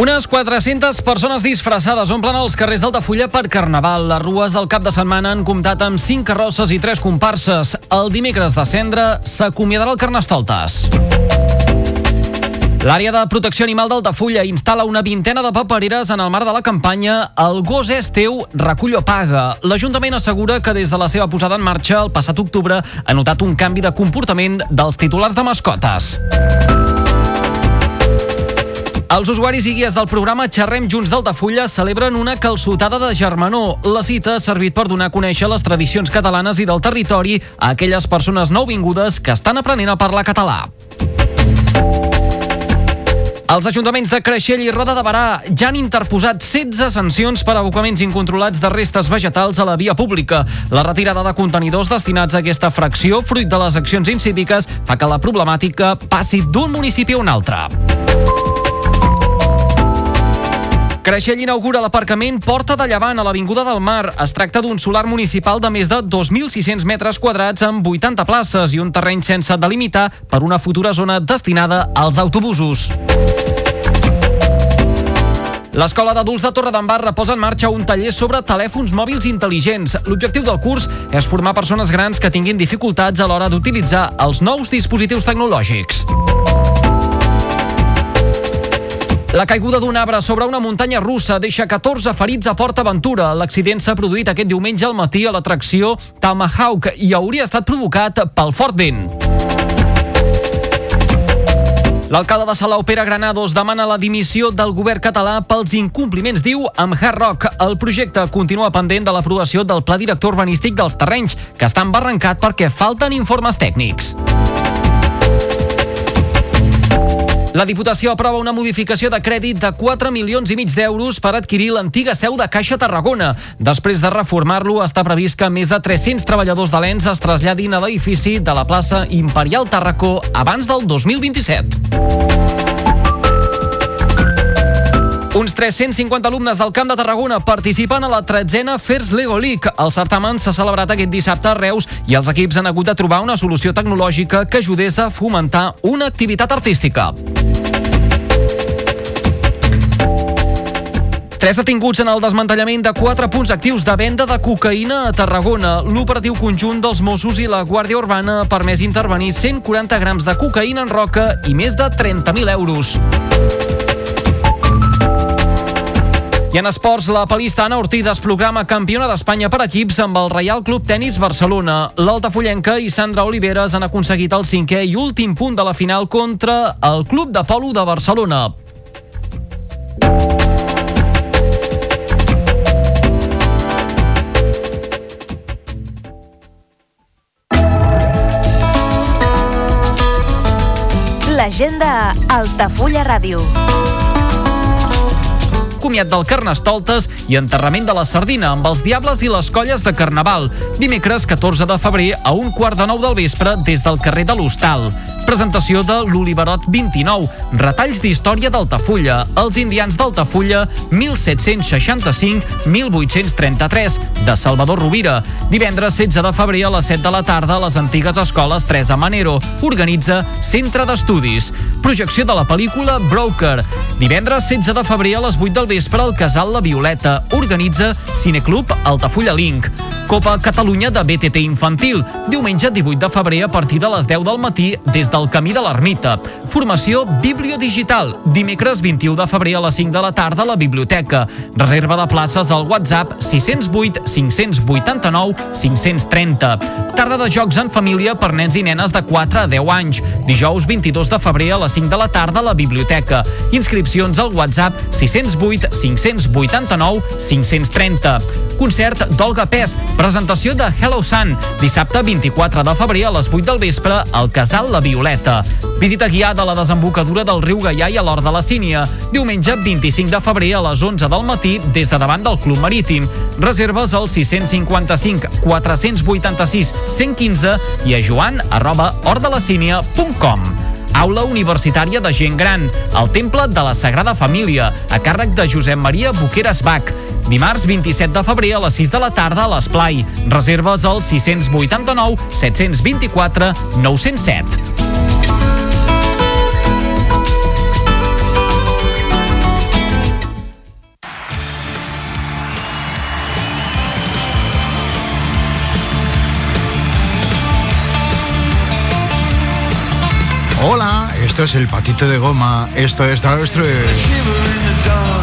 Unes 400 persones disfressades omplen els carrers d'Altafulla per Carnaval. Les rues del cap de setmana han comptat amb 5 carrosses i 3 comparses. El dimecres de cendre s'acomiadarà el Carnestoltes. L'àrea de protecció animal d'Altafulla instal·la una vintena de papereres en el marc de la campanya El gos és teu, recull o paga. L'Ajuntament assegura que des de la seva posada en marxa el passat octubre ha notat un canvi de comportament dels titulars de mascotes. Els usuaris i guies del programa Xerrem Junts d'Altafulla celebren una calçotada de germanor. La cita ha servit per donar a conèixer les tradicions catalanes i del territori a aquelles persones nouvingudes que estan aprenent a parlar català. Els ajuntaments de Creixell i Roda de Barà ja han interposat 16 sancions per abocaments incontrolats de restes vegetals a la via pública. La retirada de contenidors destinats a aquesta fracció, fruit de les accions incíviques, fa que la problemàtica passi d'un municipi a un altre. Creixell inaugura l'aparcament Porta de Llevant a l'Avinguda del Mar. Es tracta d'un solar municipal de més de 2.600 metres quadrats amb 80 places i un terreny sense delimitar per una futura zona destinada als autobusos. L'Escola d'Adults de Torredembarra posa en marxa un taller sobre telèfons mòbils intel·ligents. L'objectiu del curs és formar persones grans que tinguin dificultats a l'hora d'utilitzar els nous dispositius tecnològics. La caiguda d'un arbre sobre una muntanya russa deixa 14 ferits a Port Aventura. L'accident s'ha produït aquest diumenge al matí a l'atracció Tomahawk i hauria estat provocat pel fort vent. L'alcalde de Salau, Pere Granados, demana la dimissió del govern català pels incompliments, diu, amb Hard Rock. El projecte continua pendent de l'aprovació del Pla Director Urbanístic dels Terrenys, que està embarrancat perquè falten informes tècnics. La Diputació aprova una modificació de crèdit de 4 milions i mig d'euros per adquirir l'antiga seu de Caixa Tarragona. Després de reformar-lo, està previst que més de 300 treballadors de l'ENS es traslladin a l'edifici de la plaça Imperial Tarracó abans del 2027. Uns 350 alumnes del Camp de Tarragona participen a la tretzena Fers Lego League. El certamen s'ha celebrat aquest dissabte a Reus i els equips han hagut de trobar una solució tecnològica que ajudés a fomentar una activitat artística. Tres detinguts en el desmantellament de quatre punts actius de venda de cocaïna a Tarragona. L'operatiu conjunt dels Mossos i la Guàrdia Urbana ha permès intervenir 140 grams de cocaïna en roca i més de 30.000 euros. I en esports, la palista Anna Ortiz es programa campiona d'Espanya per equips amb el Reial Club Tenis Barcelona. L'Altafollenca i Sandra Oliveres han aconseguit el cinquè i últim punt de la final contra el Club de Polo de Barcelona. L'agenda Altafulla Ràdio comiat del Carnestoltes i enterrament de la Sardina amb els Diables i les Colles de Carnaval. Dimecres 14 de febrer a un quart de nou del vespre des del carrer de l'Hostal. Presentació de l'Oliverot 29, retalls d'història d'Altafulla, els indians d'Altafulla 1765-1833, de Salvador Rovira. Divendres 16 de febrer a les 7 de la tarda a les antigues escoles Teresa Manero. Organitza Centre d'Estudis. Projecció de la pel·lícula Broker. Divendres 16 de febrer a les 8 del vespre al Casal La Violeta. Organitza Cineclub Altafulla Link. Copa Catalunya de BTT Infantil. Diumenge 18 de febrer a partir de les 10 del matí des del del Camí de l'Ermita. Formació Biblio Digital, dimecres 21 de febrer a les 5 de la tarda a la biblioteca. Reserva de places al WhatsApp 608 589 530. Tarda de jocs en família per nens i nenes de 4 a 10 anys. Dijous 22 de febrer a les 5 de la tarda a la biblioteca. Inscripcions al WhatsApp 608 589 530. Concert d'Olga Pes, presentació de Hello Sun, dissabte 24 de febrer a les 8 del vespre al Casal La Viola Violeta. Visita guiada a la desembocadura del riu Gaià i a l'Hort de la Sínia, diumenge 25 de febrer a les 11 del matí des de davant del Club Marítim. Reserves al 655 486 115 i a joan arroba hortdelacínia.com. Aula Universitària de Gent Gran, al Temple de la Sagrada Família, a càrrec de Josep Maria Boqueras Bach. Dimarts 27 de febrer a les 6 de la tarda a l'Esplai. Reserves al 689 724 907. esto es el patito de goma, esto es... Esto.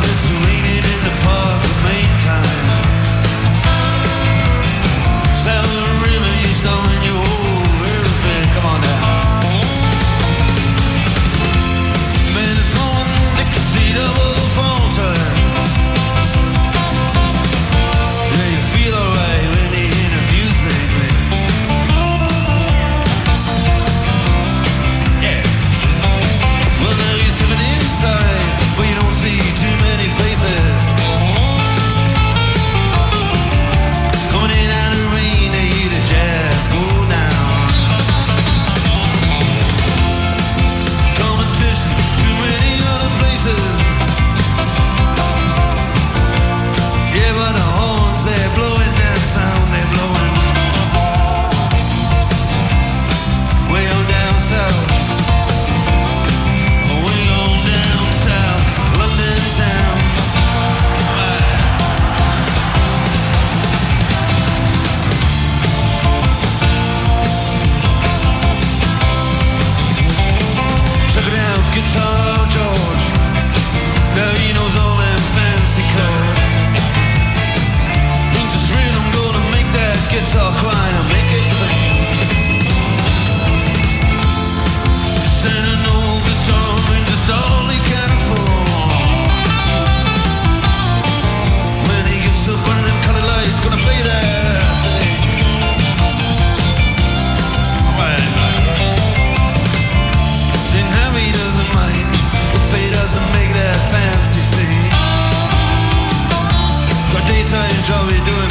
jolly doing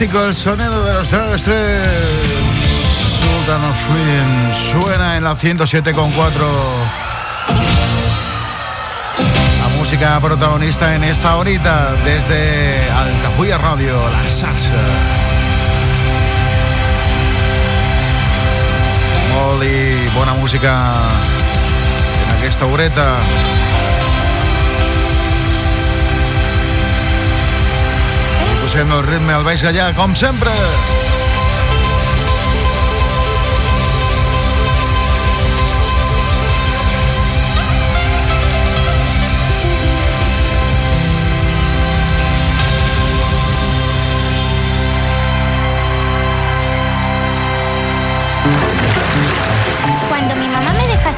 el sonido de los tres Sultan of Sweden suena en la 107.4. La música protagonista en esta horita desde Altafulla Radio, la salsa. Molt i bona música en aquesta horeta. Posem el ritme al baix allà, com sempre.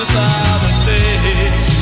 about a face.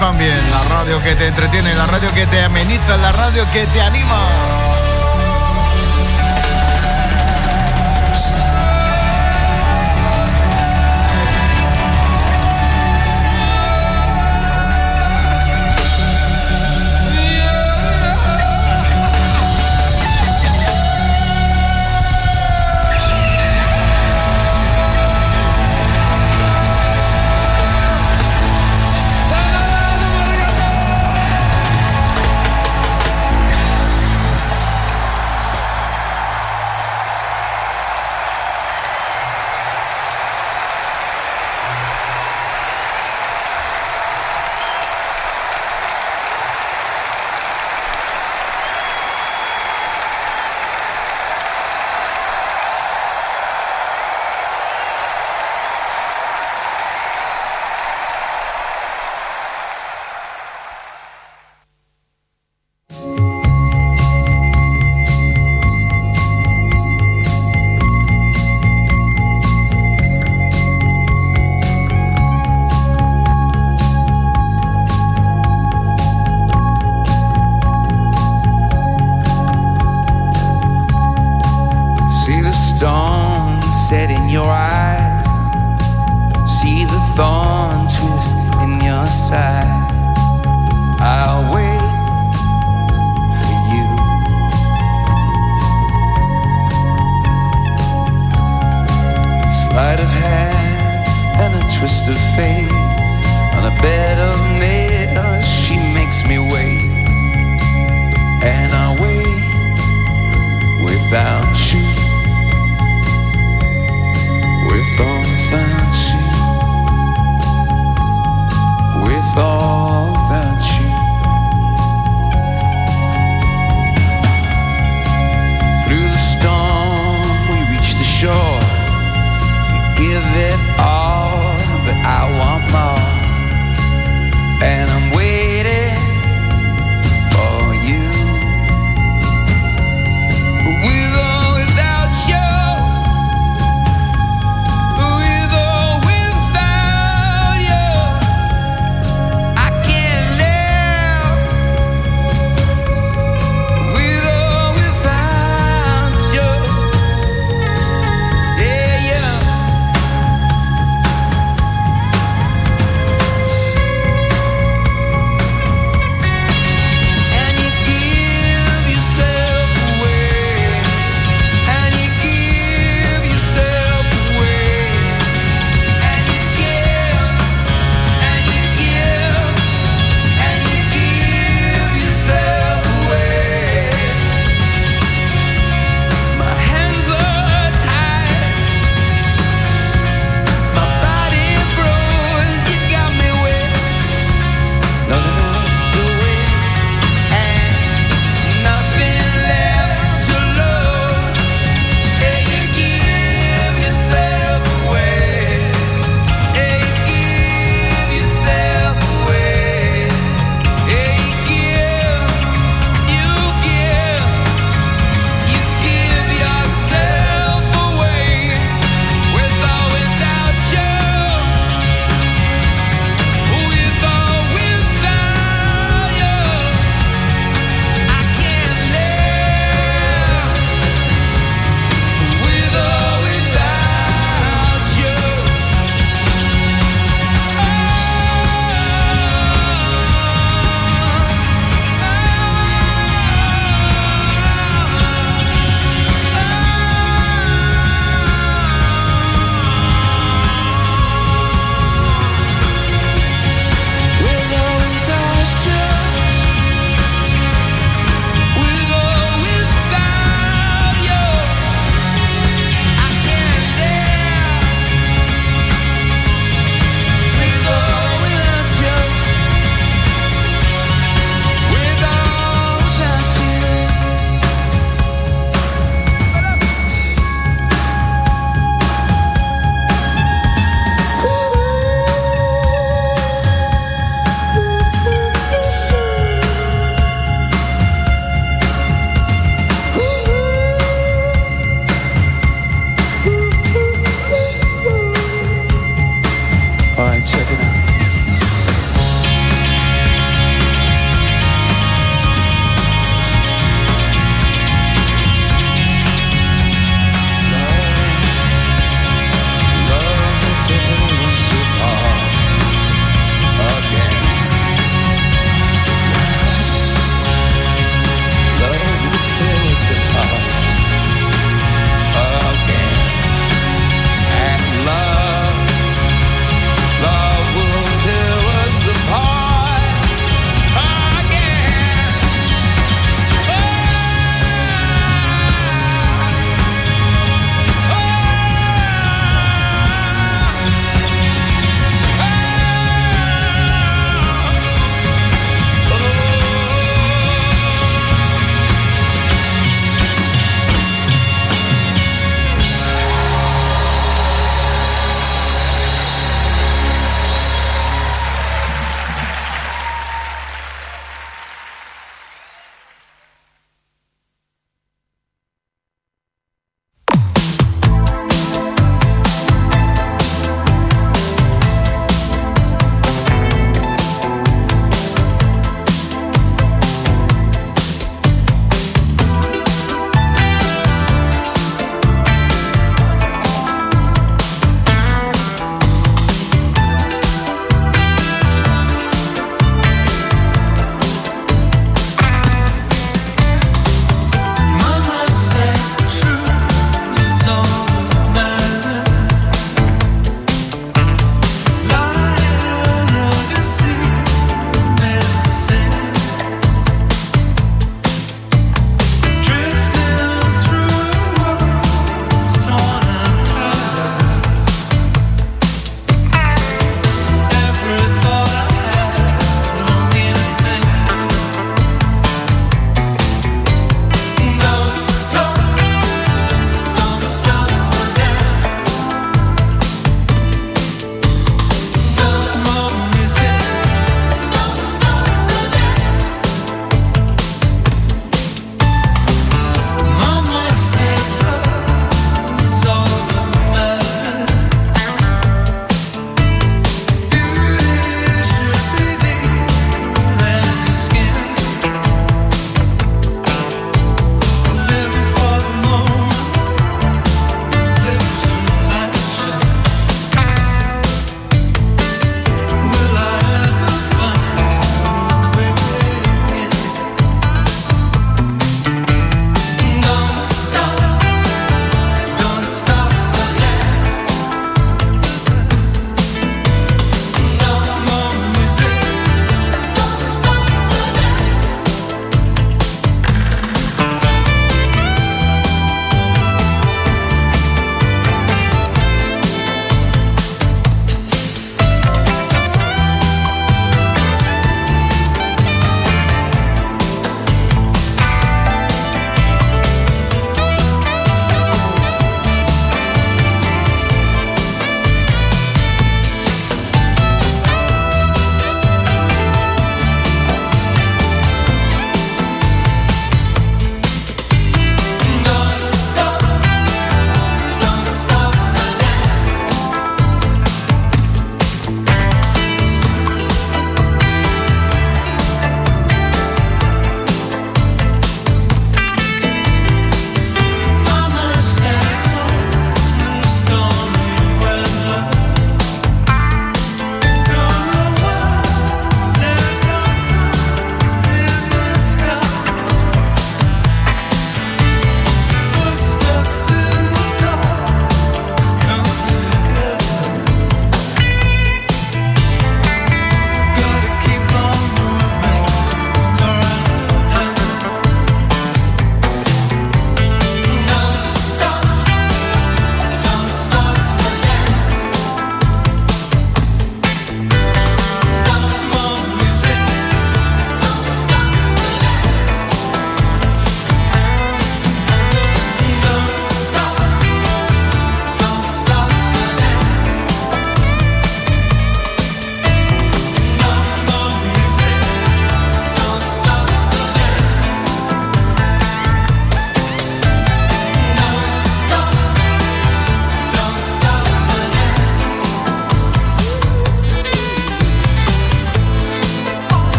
También. La radio que te entretiene, la radio que te ameniza, la radio que te anima.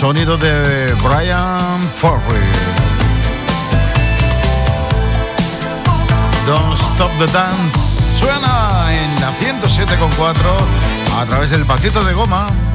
sonido de Brian Forry. Don't Stop the Dance suena en la 107.4 a través del patito de goma.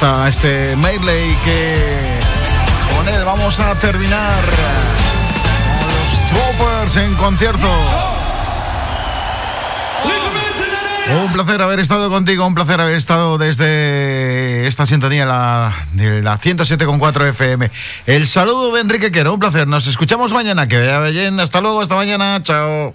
Está este Mailey que con él vamos a terminar con los Troopers en concierto. Un placer haber estado contigo, un placer haber estado desde esta sintonía la, la 107.4 FM. El saludo de Enrique Quero, un placer. Nos escuchamos mañana. Que vaya bien. Hasta luego, hasta mañana. Chao.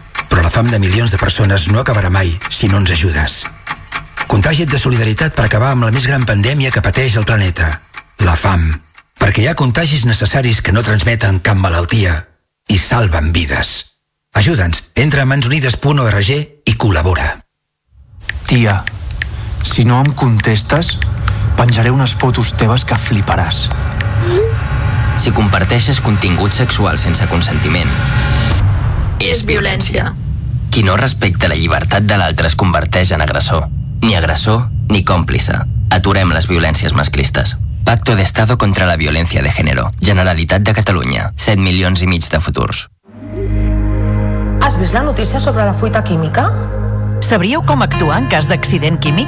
però la fam de milions de persones no acabarà mai si no ens ajudes. Contagia't de solidaritat per acabar amb la més gran pandèmia que pateix el planeta, la fam. Perquè hi ha contagis necessaris que no transmeten cap malaltia i salven vides. Ajuda'ns, entra a mansunides.org i col·labora. Tia, si no em contestes, penjaré unes fotos teves que fliparàs. Si comparteixes contingut sexual sense consentiment, és violència. Qui no respecta la llibertat de l'altre es converteix en agressor. Ni agressor ni còmplice. Aturem les violències masclistes. Pacto de Estado contra la Violencia de Género. Generalitat de Catalunya. 7 milions i mig de futurs. Has vist la notícia sobre la fuita química? Sabríeu com actuar en cas d'accident químic?